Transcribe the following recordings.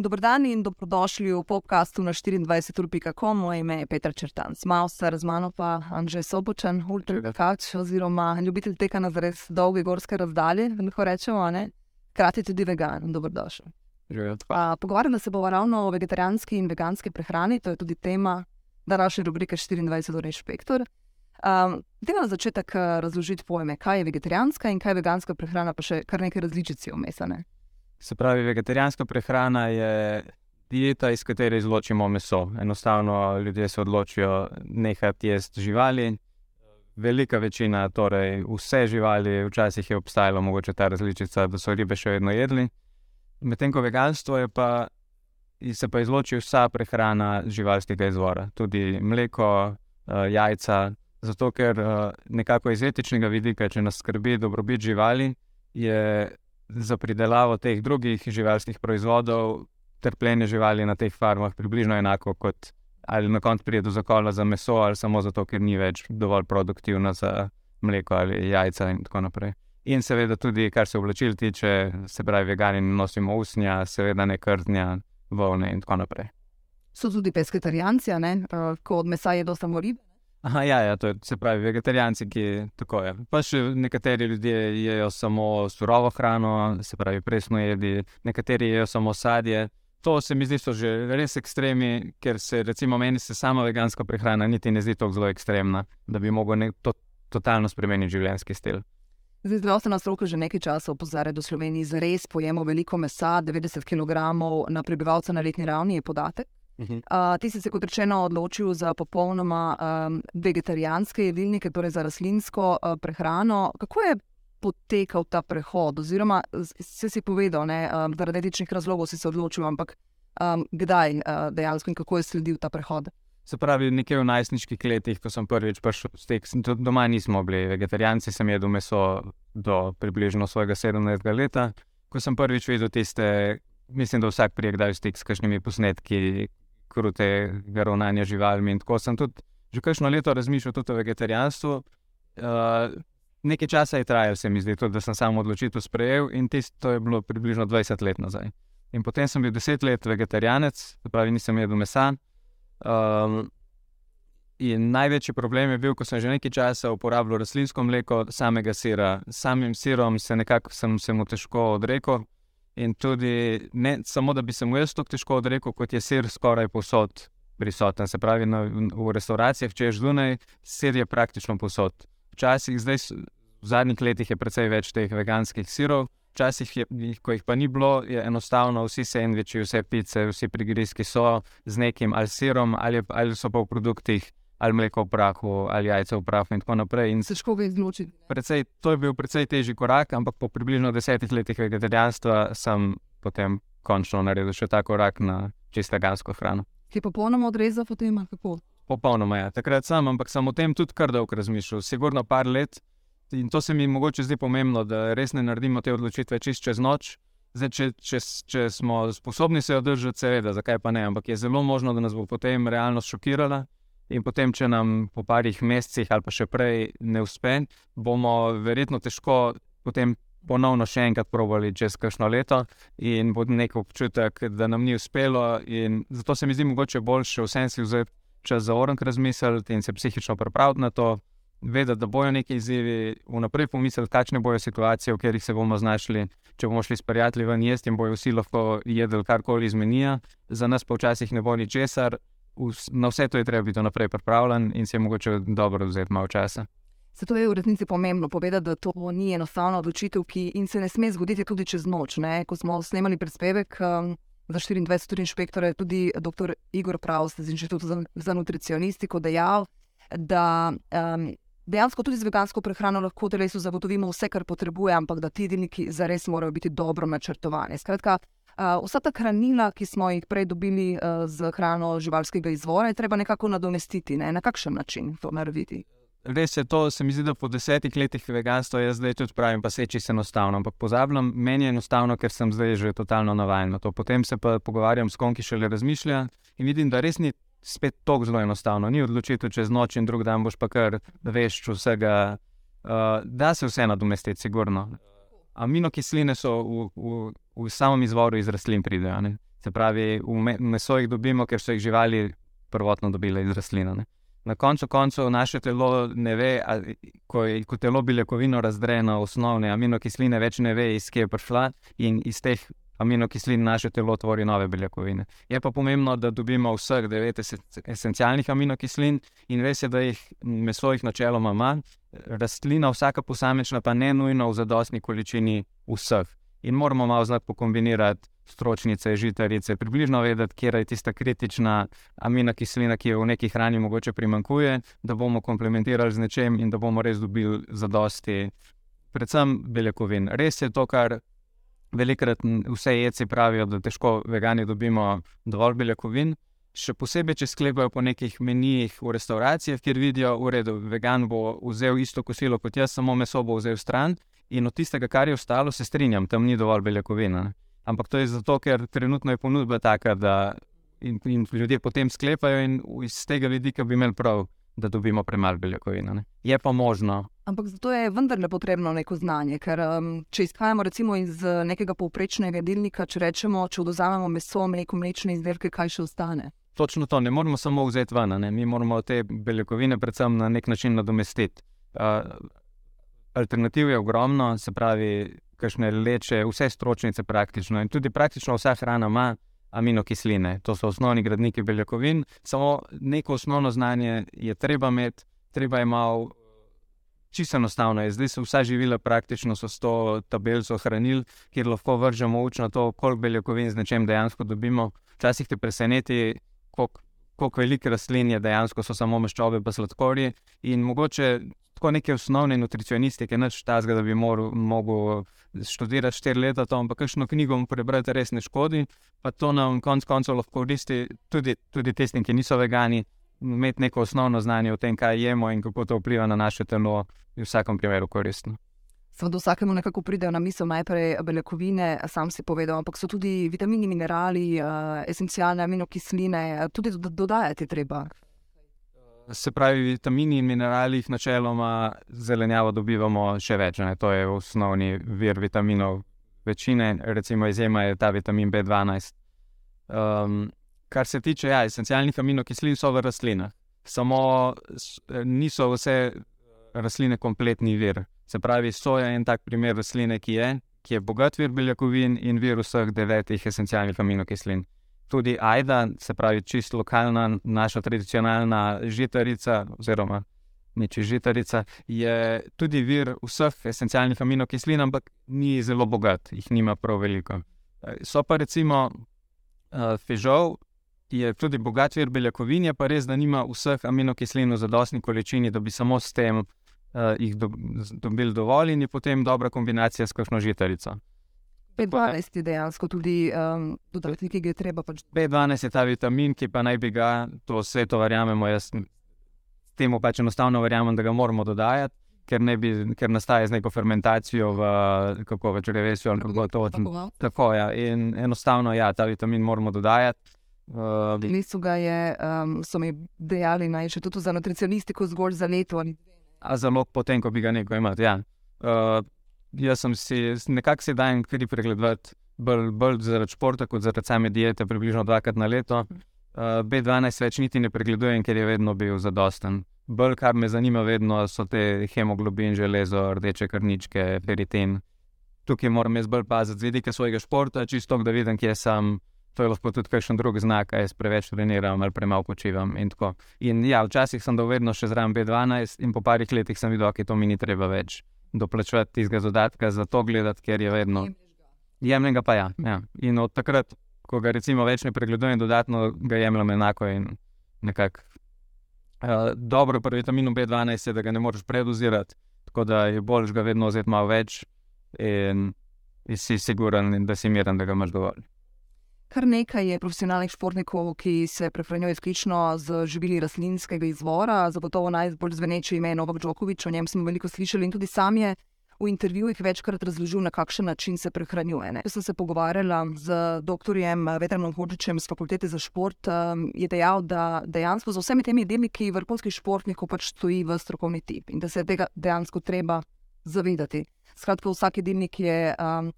Dobrodan in dobrodošli v podkastu na 24.com. Moje ime je Petr Črtan, Smalcer, z mano pa Anžej Sobočen, ultrakač oziroma ljubitelj teka na res dolge gorske razdalje, lahko rečemo, ne? Hkrati tudi vegan. Dobrodošli. Pogovarjamo se bomo ravno o vegetarijanski in veganski prehrani, to je tudi tema današnje rubrike 24. inšpektor. Um, Dajmo na začetek eh, razložiti pojme, kaj je vegetarijanska in kaj je veganska prehrana, pa še kar nekaj različic vmesane. Se pravi, vegetarijanska prehrana je dieta, iz katere izločimo meso. Enostavno ljudje se odločijo nehati jesti živali. Velika večina, torej vse živali, včasih je obstajala mogoče ta različica, da so ribe še vedno jedli. Medtem ko veganstvo je pa, se pa izloči vsa prehrana živalskega izvora, tudi mleko, eh, jajca. Zato, ker eh, nekako iz etičnega vidika, če nas skrbi dobrobit živali, je za pridelavo teh drugih živalskih proizvodov, trpljenje živali na teh farmah približno enako kot ali na koncu pride do zakola za meso, ali samo zato, ker ni več dovolj produktivna za mleko ali jajca in tako naprej. In seveda tudi, kar se oblačil tiče, se pravi, vegani nosimo usnja, seveda ne krtnja, volne in tako naprej. So tudi pesketarijanci, ko od mesa jedo samo ribe. Aha, ja, ja, to je, se pravi, vegetarijanci, ki tako je. Pa še nekateri ljudje jedo samo surovo hrano, se pravi, presno jedi, nekateri jedo samo sadje. To se mi zdi, so že res ekstremi, ker se, recimo, meni se sama veganska prehrana niti ne zdi tako zelo ekstremna, da bi lahko to totalno spremenil življenjski stil. Zdaj, zdravstvena stroka že nekaj časa opozarja, da v Sloveniji zares pojemo veliko mesa, 90 kg na prebivalca na letni ravni je podatek. Uh, ti si se, kot rečeno, odločil za popolnoma um, vegetarijanske jedilnike, torej za rastlinsko uh, prehrano. Kako je potekal ta prehod? Oziroma, se si povedal, da um, zaradi etičnih razlogov si se odločil, ampak um, kdaj uh, dejansko in kako je sledil ta prehod? Se pravi, nekje v najstniških letih, ko sem prvič prišel s tem, doma nismo bili vegetarijanci, sem jedel meso do približno svojega 17. leta. Ko sem prvič videl tiste, mislim, da vsak prijek daje stik s kakšnimi posnetki, krutega ravnanja živalmi. In tako sem tudi že kakšno leto razmišljal o vegetarijanstvu. Uh, nekaj časa je trajalo, se mi zdi, tudi, da sem samo odločitev sprejel, in tisto je bilo približno 20 let nazaj. In potem sem bil 10 let vegetarijanec, pravi, nisem jedel mesa. Um, in največji problem je bil, ko sem že nekaj časa uporabljal rastlinsko mleko, samega sira. Samim sirom se nekako sem se mu težko odrekel. In tudi ne samo, da bi se mu jaz tako težko odrekel, kot je sir skoraj posod prisoten. Se pravi, na, v restavracijah, če je zunaj, sir je praktično posod. Včasih, zdaj v zadnjih letih je precej več teh veganskih sirov, včasih, je, ko jih pa ni bilo, je enostavno vsi sendviči, vse pice, vsi prigrizki so z nekim ali sirom ali, ali so pa v produktih ali mleko v prahu, ali jajce v prahu, in tako naprej. In Težko ga izločiti. Precej, to je bil precej težji korak, ampak po približno desetih letih vegetarijanstva sem potem končno naredil še ta korak na čisto vegansko hrano. Ki je popolnoma odrezal od tega, kako? Popolnoma je. Ja. Takrat sem, ampak sem o tem tudi kar dolgo razmišljal, sigurno par let. In to se mi mogoče zdi pomembno, da res ne naredimo te odločitve čist čez noč. Zdaj, če, če, če smo sposobni se održati, seveda, zakaj pa ne, ampak je zelo možno, da nas bo potem realnost šokirala. In potem, če nam po parih mesecih ali pa še prej ne uspe, bomo verjetno težko potem ponovno še enkrat provali čez kakšno leto in bo nek občutek, da nam ni uspelo. In zato se mi zdi mogoče boljše vsem si vzeti čas za orang razmisliti in se psihično pripraviti na to. Vedeti, da bojo neki izzivi, vnaprej pomisliti, kakšne bojo situacije, v katerih se bomo znašli, če bomo šli s prijatelji ven jesti in bojo vsi lahko jedli karkoli izmenija, za nas pa včasih ne bo ničesar, na vse to je treba biti naprej pripravljen in se je mogoče dobro vzeti malo časa. Zato je v resnici pomembno povedati, da to ni enostavna odločitev, ki se ne sme zgoditi tudi čez noč. Ne? Ko smo snemali prispevek um, za 24 inšpektorje, je tudi dr. Igor Pravs iz Inštituta za, za nutricionistiko dejal, da um, dejansko tudi z vegansko prehrano lahko telesu zagotovimo vse, kar potrebuje, ampak da ti jedilniki zares morajo biti dobro načrtovani. Skratka, vsa ta hranila, ki smo jih prej dobili uh, z hrano živalskega izvora, je treba nekako nadomestiti. Ne? Na kakšen način to narediti? Res je to, se mi zdi, da po desetih letih veganstva jaz zdaj tudi pravim, pa se čisto enostavno. Ampak pozabljam, meni je enostavno, ker sem zdaj že totalno navaden na to. Potem se pa pogovarjam s kom, ki še le razmišlja in vidim, da res ni spet tako zelo enostavno. Ni odločitev čez noč in drug dan boš pa kar veš vsega. Uh, da se vse nadomestiti, sigurno. Aminokisline so v, v, v samem izvoru iz rastlin pridejo. Se pravi, v me meso jih dobimo, ker so jih živali prvotno dobile iz rastlina. Ne. Na koncu koncev naše telo ne ve, ali, ko, je, ko telo beljakovino razdre na osnovne aminokisline, več ne ve, iz kje je prišla in iz teh aminokislin naše telo tvori nove beljakovine. Je pa pomembno, da dobimo vseh devet esencialnih aminokislin in res je, da jih meso jih načeloma ima, rastlina, vsaka posamična, pa ne nujno v zadostni količini vseh. In moramo malo znati pokombinirati stročnice, žitarice, približno vedeti, kje je tista kritična aminokislina, ki jo v neki hrani mogoče primankuje, da bomo komplementirali z nečem in da bomo res dobili zadosti, predvsem beljakovin. Res je to, kar velikrat vse jedci pravijo, da težko vegani dobimo dovolj beljakovin. Še posebej, če sklepajo po nekih menijih v restauracijah, kjer vidijo, da je vegan bo vzel isto kosilo kot jaz, samo meso bo vzel stran in od tistega, kar je ostalo, se strinjam, tam ni dovolj beljakovina. Ampak to je zato, ker trenutno je ponudba taka, da in, in ljudje potem sklepajo, in iz tega vidika bi imeli prav, da dobimo premalo beljakovina. Je pa možno, Ampak zato je vendarle potrebno neko znanje. Ker um, če izhajamo iz uh, nekega povprečnega jedilnika, če rečemo, če oduzamemo meso, mleko, mlečne izdelke, kaj še ostane? Točno to, ne moramo samo vzeti ven, ne? mi moramo te beljakovine predvsem na nek način nadomestiti. Uh, alternativ je ogromno, se pravi, kakšne leče, vse stročnice praktično in tudi praktično vsa hrana ima. Aminokisline, to so osnovni gradniki beljakovin, samo neko osnovno znanje je treba imeti, treba je malo čisto enostavno je. Zdaj so vsa živila praktično s to tabelico hranil, kjer lahko vržemo učno to, koliko beljakovin z nečem dejansko dobimo. Včasih te preseneti, koliko, koliko velike rastline dejansko so samo maščobe, pa sladkorje. In mogoče tako neke osnovne nutricionistike, neč tazga, da bi mogel študirati štiri leta, to, ampak kakšno knjigo prebrati res ne škodi. Pa to nam konec koncev lahko koristi tudi, tudi tistim, ki niso vegani imeti neko osnovno znanje o tem, kaj jemo in kako to vpliva na naše telo, je v vsakem primeru koristno. Seveda, vsakemu nekako pridejo na misel najprej beljakovine, sam si povedal, ampak so tudi vitamini, minerali, uh, esencialne aminokisline, tudi dodajati treba. Se pravi, vitamini in minerali, načeloma zelenjavo dobivamo še več. Ne? To je osnovni vir vitaminov večine, recimo izjema je ta vitamin B12. Um, kar se tiče ja, esencialnih aminokislin, so v rastlinah. Samo niso vse rastline kompletni vir. Se pravi, soja je en tak primer rastline, ki je, ki je bogat vir beljakovin in vir vseh devetih esencialnih aminokislin. Tudi ajda, se pravi, čisto lokalna, naša tradicionalna žitarica, oziroma neči žitarica, je tudi vir vseh esencialnih aminokislin, ampak ni zelo bogat, jih nima prav veliko. So pa recimo uh, fižol, je tudi bogat vir beljakovin, pa res, da nima vseh aminokislin v zadostni količini, da bi samo s tem uh, jih do, dobili dovolj in je potem dobra kombinacija s kakšno žitarico. B12 je dejansko tudi um, dodatek, ki ga je treba. Pač... B12 je ta vitamin, ki pa naj bi ga, to vse to verjamemo, jaz temu pač enostavno verjamem, da ga moramo dodajati. Ker, bi, ker nastaja z neko fermentacijo v kako več revesijo, ali kako to odvija. Tako. Ja. In enostavno, ja, ta vitamin moramo dodajati. Uh, Listu ga je, um, so mi dejali, naj še tudi za nutricionistiko, zgolj za leto. A za lok, potem, ko bi ga nekaj imel. Ja. Uh, jaz sem si nekako se dajem kri pregledati, bolj, bolj zaradi športa, kot zaradi same diete, približno dvakrat na leto. Uh, B12 več niti ne pregledujem, ker je vedno bil zadosten. Bolj, kar me zanima, vedno so te hemoglobin, železo, rdeče krničke, peritin. Tukaj moram jaz bolj paziti z vidika svojega športa, čisto da vidim, kje sem. To je lahko tudi kakšen drug znak, jaz preveč treniram ali premalo počivam. In in ja, včasih sem dal vedno še zraven B12, in po parih letih sem videl, da to mi ni treba več doplačevati tistega dodatka za to gledati, ker je vedno. Jemljenega pa ja, ja. In od takrat, ko ga recimo več ne pregledujem, dodatno ga jemljem enako in nekako. Uh, dobro pri vitaminu B12 je, da ga ne moreš predozirati, tako da je bolj, da ga vedno vzeti malo več in, in si siguren, da si miren, da ga imaš dovolj. Kar nekaj je profesionalnih športnikov, ki se prehranjujejo izključno z živili rastlinskega izvora, zagotovo najbolj zveneče ime Novak Džokovič, o njem smo veliko slišali in tudi sam je v intervjujih večkrat razložil, na kakšen način se prehranjuje. Jaz sem se pogovarjala z dr. Vetranom Hodžičem z fakultete za šport, um, je dejal, da dejansko za vsemi temi jedilniki vrhunskih športnikov pač stoji v strokovni tip in da se tega dejansko treba zavedati. Skratka, vsak jedilnik je. Um,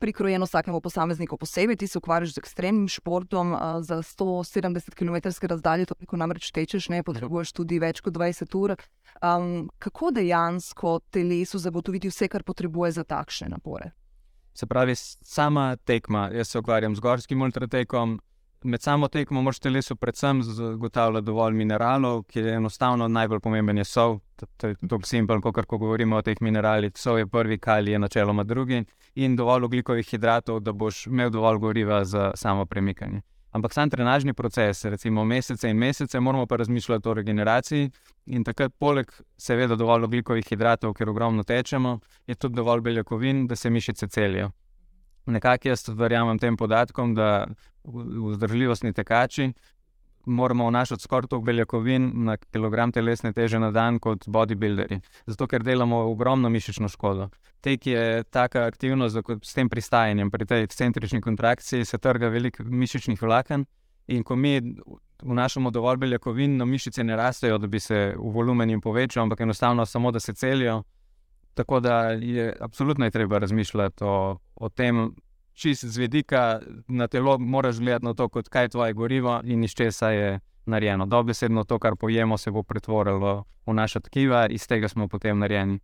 prikrojeno vsakemu posamezniku posebej. Ti se ukvarjaš z ekstremnim športom uh, za 170 km razdalje, toliko namreč tečeš, ne potrebuješ tudi več kot 20 ur. Um, kako dejansko telesu zagotoviti vse, kar potrebuje za takšne napore? Se pravi, sama tekma, jaz se ukvarjam z gorskim ultratekom. Med samo tekmo moraš telesu predvsem zagotavljati dovolj mineralov, ki je enostavno najbolj pomemben je sol. To je tako simpel, kot ko govorimo o teh mineralih. Sol je prvi, kali je načeloma drugi, in dovolj oglikovih hidratov, da boš imel dovolj goriva za samo premikanje. Ampak sam trenažni proces, recimo mesece in mesece, moramo pa razmišljati o regeneraciji. In takrat, poleg seveda dovolj oglikovih hidratov, ker ogromno tečemo, je tudi dovolj beljakovin, da se mišice celijo. Nekako jaz verjamem tem podatkom, da vzdržljivostni tekači moramo vnašati skoraj toliko beljakovin na kilogram telesne teže na dan kot bodybuilderji. Zato, ker delamo ogromno mišično škodo. Tek je taka aktivnost, da s tem pristajanjem, pri tej centrični kontrakciji, se trga veliko mišičnih vlaken. In ko mi vnašamo dovolj beljakovin, no mišice ne rastejo, da bi se v volumenu jim povečal, ampak enostavno samo, da se celijo. Tako da je absolutno je treba razmišljati o, o tem, čist z vidika na telo, moraš gledati na to, kot kaj je tvoje gorivo in iz česa je narejeno. Dobesedno to, kar pojemo, se bo pretvorilo v naša tkiva, iz tega smo potem narejeni.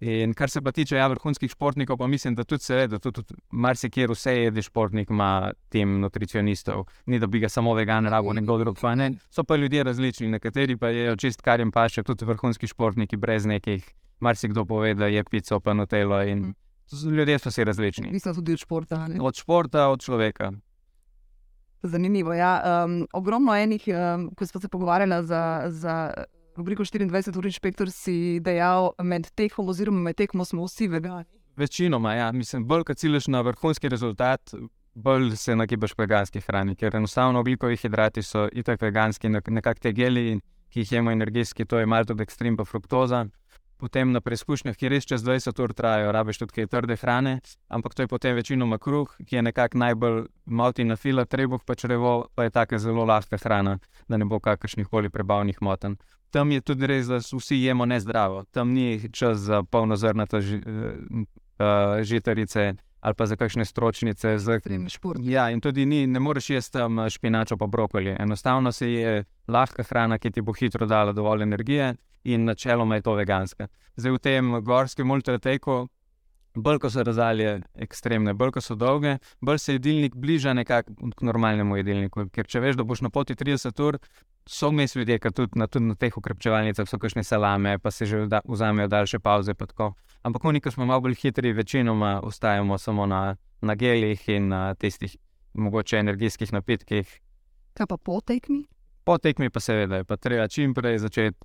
In kar se pa tiče ja, vrhunskih športnikov, pa mislim, da tudi seveda, tudi, tudi marsikjer vse jedi športnik ima tim nutricionistov. Ni da bi ga samo vegan rabo, nekdo drug pa ne. So pa ljudje različni, nekateri pa je čist kar jim paše, tudi vrhunski športniki brez nekih, marsikdo pove, da je pico, pa notelo in mm. Ljudje so vsi različni. Mislim tudi od športa. Ne? Od športa, od človeka. Zanimivo. Ja. Um, ogromno enih, um, ko smo se pogovarjali za, za rubriko 24 ur inšpektor, si dejal, med tekom oziroma med tekmo smo vsi vegani. Večinoma, ja. Mislim, bolj kot ciljaš na vrhunski rezultat, bolj se nagibaš k veganski hrani, ker enostavno oglikovi hidrati so itak veganski, nekako te geli, ki jih jemo energijski, to je maltodekstrin pa fruktoza potem na preizkušnjah, ki res čez 20 ur trajajo, rabiš tudi kaj trde hrane, ampak to je potem večinoma kruh, ki je nekako najbolj moti na fila, trebuh pa črevo, pa je tako zelo lahka hrana, da ne bo kakršnih koli prebavnih motenj. Tam je tudi res, da vsi jemo nezdravo, tam ni čas za polnozrnate ži, uh, žitarice. Ali pa za kakšne stročnice, za. Ja, in tudi ni, ne moreš jesti tam špinačo, pa brokoli. Enostavno se je lahka hrana, ki ti bo hitro dala dovolj energije, in načeloma je to veganska. Zdaj v tem gorskem ultrateku, bolj ko so razdalje ekstremne, bolj ko so dolge, bolj se jedilnik bliža nekako k normalnemu jedilniku. Ker če veš, da boš na poti 30 ur, so vmes ljudje, ki tudi na, tudi na teh ukrepčevalnicah so kakšne salame, pa se že da, vzamejo daljše pauze. Ampak oni, ki smo malo bolj hitri, večinoma ostajamo samo na, na gelih in na tistih mogoče energijskih napitkih. Kaj pa po tekmi? Po tekmi pa seveda je pa treba čim prej začeti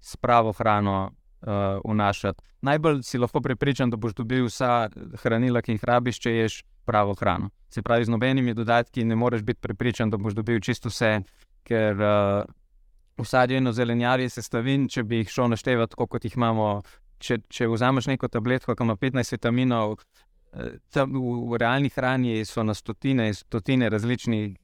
s pravo hrano uh, vnašati. Najbolj si lahko prepričan, da boš dobil vsa hranila, ki jih rabiš, če ješ pravo hrano. Se pravi, z nobenimi dodatki ne moreš biti prepričan, da boš dobil čisto vse, ker uh, v sadju in zelenjavi sestavin, če bi jih šel naštevati, kot jih imamo. Če, če vzameš neko tabletko, ki ima 15 vitaminov, eh, tam v, v realni hrani so na stotine, stotine različnih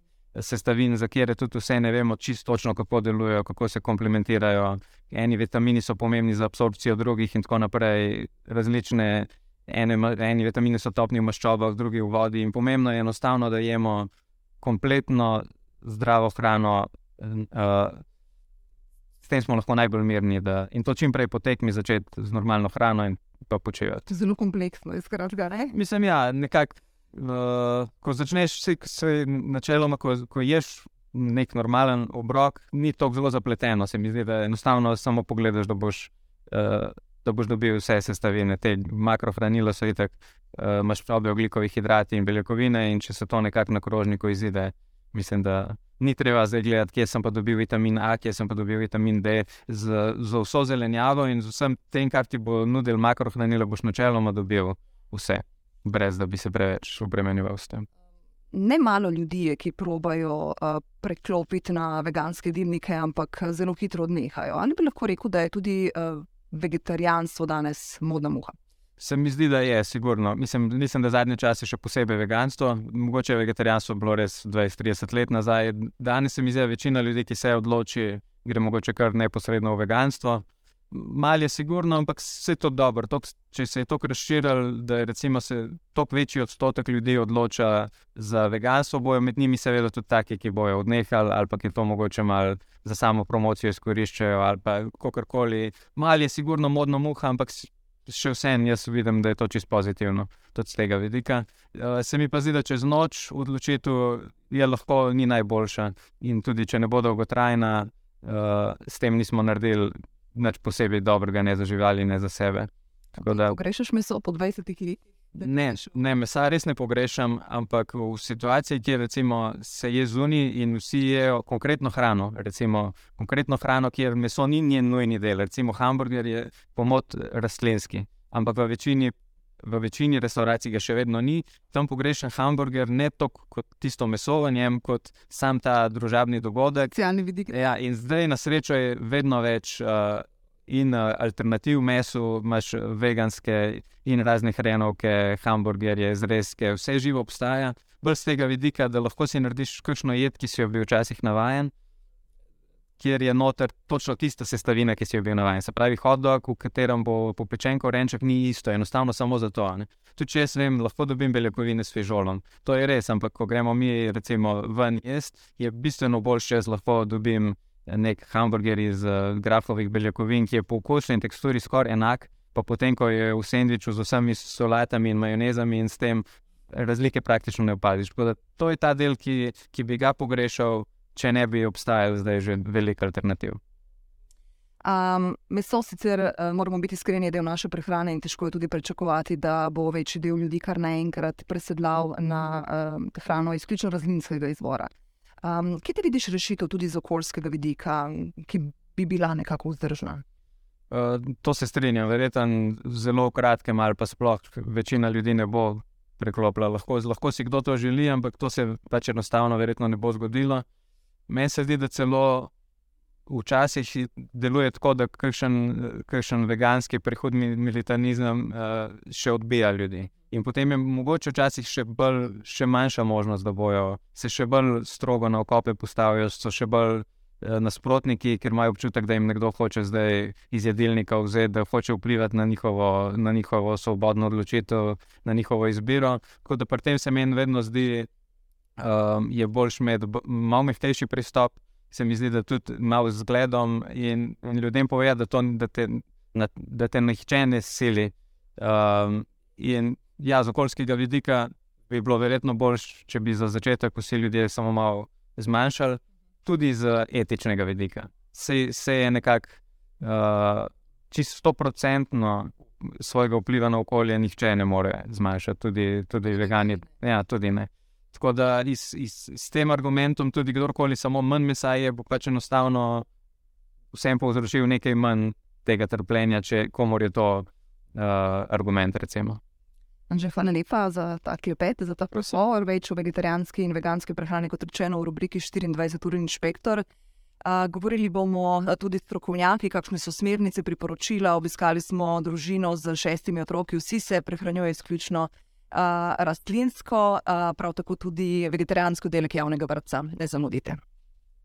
sestavin, za kjer tudi vse ne vemo čisto točno, kako delujejo, kako se komplementirajo. Eni vitamini so pomembni za absorpcijo drugih, in tako naprej. Različne, ene, eni vitamini so topni v maščobah, drugi v vodi. In pomembno je enostavno, da jemo kompletno zdravo hrano. Uh, s tem smo lahko najbolj mirni. Da, in to čim prej potekmi začeti z normalno hrano in pa počevati. Zelo kompleksno je, skratka. Mislim, ja, nekako. Uh, ko začneš, se, se načeloma, ko, ko ješ nek normalen obrok, ni tako zelo zapleteno. Se mi zdi, da enostavno samo pogledaš, da boš, uh, da boš dobil vse sestavine. Te makrohranila so itek, uh, imaš probe oglikovih hidratov in beljakovine, in če se to nekako na krožniku izide, mislim, da ni treba zdaj gledati, kje sem pa dobil vitamin A, kje sem pa dobil vitamin D. Z, z vso zelenjavo in z vsem tem, kar ti bo nudil makrohranila, boš načeloma dobil vse brez da bi se preveč obremenjeval s tem. Ne malo ljudi je, ki probajo uh, preklopiti na veganske dimnike, ampak zelo hitro odnehajo. Ali bi lahko rekel, da je tudi uh, vegetarijanstvo danes modna muha? Se mi zdi, da je, sigurno. Mislim, mislim da zadnje čase še posebej veganstvo. Mogoče je vegetarijanstvo bilo res 20-30 let nazaj. Danes se mi zdi, da večina ljudi, ki se odloči, gre mogoče kar neposredno v veganstvo. Mal je sigurno, ampak vse to dobro. Tok, če se je to razširilo, da je se toliko večji odstotek ljudi odloča za veganstvo, bojo med njimi seveda tudi taki, ki bojo odnehali ali pa ki to mogoče malo za samo promocijo izkoriščajo ali pa kakorkoli. Mal je sigurno modno muha, ampak še vsem jaz vidim, da je to čisto pozitivno, tudi z tega vidika. Uh, se mi pa zdi, da čez noč odločitev je lahko ni najboljša in tudi če ne bo dolgotrajna, uh, s tem nismo naredili nič posebej dobrega, ne za živali, ne za sebe. Pogrešaš meso po 20 letih? Ne, ne, mesa res ne pogrešam, ampak v situaciji, kjer recimo, se je zunaj in vsi jedo konkretno hrano, recimo konkretno hrano, kjer meso ni njen nujni del, recimo hamburger je pomot rastlinski, ampak v večini, v večini restauracij ga še vedno ni, tam pogrešam hamburger ne toliko kot tisto meso v njem, kot sam ta družabni dogodek. Socialni vidik. Ja, in zdaj na srečo je vedno več. Uh, in uh, alternativ mesu, imaš veganske in razne hrenovke, hamburgerje, zrezke, vse živo obstaja. Bolj z tega vidika, da lahko si narediš kakšno jed, ki si jo bil včasih navaden, kjer je noter točno tista sestavina, ki si jo bil navaden. Se pravi, hotdog, v katerem bo popečen korenček, ni isto, enostavno samo zato. Tudi če jaz vem, lahko dobim beljakovine s fižolom. To je res, ampak ko gremo mi, recimo, ven jesti, je bistveno boljše, če lahko dobim nek hamburger iz uh, grafovih beljakovin, ki je po okusu in teksturi skoraj enak, pa potem, ko je v sendviču z vsemi solatami in majonezami in s tem, razlike praktično ne opaziš. To je ta del, ki, ki bi ga pogrešal, če ne bi obstajal zdaj že veliko alternativ. Um, meso sicer uh, moramo biti iskreni, del naše prehrane in težko je tudi pričakovati, da bo večji del ljudi kar naenkrat presedlal na um, hrano izključno razlinskega izvora. Um, kje ti vidiš rešitev tudi z okoljskega vidika, ki bi bila nekako vzdržna? Uh, to se strinjam, verjetno zelo kratke, ali pa sploh večina ljudi ne bo preklopila. Lahko, lahko si kdo to želi, ampak to se pač enostavno verjetno ne bo zgodilo. Meni se zdi, da celo včasih deluje tako, da kakšen veganski prihodni militarizem uh, še odbija ljudi. In potem je mogoče včasih še, bolj, še manjša možnost, da bojo se še bolj strogo na okope postavili, so še bolj eh, nasprotniki, ker imajo občutek, da jim nekdo hoče zdaj iz jedilnika vzeti, da hoče vplivati na njihovo, na njihovo svobodno odločitev, na njihovo izbiro. Tako da pri tem se meni vedno zdi, da um, je boljš imeti malo mehtejši pristop. Se mi zdi, da tudi malo zgledom in, in ljudem povedati, da, da da te nihče ne sili. Um, in ja, z okoljskega vidika bi bilo verjetno bolj, če bi za začetek vsi ljudje samo malo zmanjšali, tudi z etičnega vidika. Se, se je nekako uh, čisto stoprocentno svojega vpliva na okolje, nihče ne more zmanjšati, tudi, tudi vegani. Ja, tudi ne. Tako da s tem argumentom, tudi kdorkoli samo manj mesa je, bo pač enostavno vsem povzročil nekaj manj tega trpljenja, če komor je to uh, argument. Recimo. Anže, hvala lepa za ta klepet, za ta prostor, več o vegetarijanski in veganski prehrani, kot rečeno v rubriki 24-ur inšpektor. Uh, govorili bomo tudi s strokovnjaki, kakšne so smernice, priporočila. Obiskali smo družino z šestimi otroki, vsi se prehranjujejo izključno rastlinsko, prav tako tudi vegetarijansko delek javnega vrca. Ne zamudite.